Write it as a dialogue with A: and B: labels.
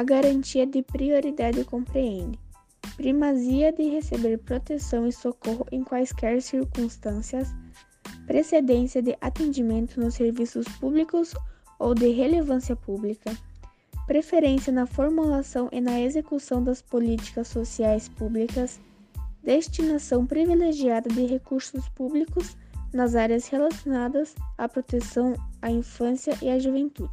A: A garantia de prioridade compreende primazia de receber proteção e socorro em quaisquer circunstâncias, precedência de atendimento nos serviços públicos ou de relevância pública, preferência na formulação e na execução das políticas sociais públicas, destinação privilegiada de recursos públicos nas áreas relacionadas à proteção à infância e à juventude.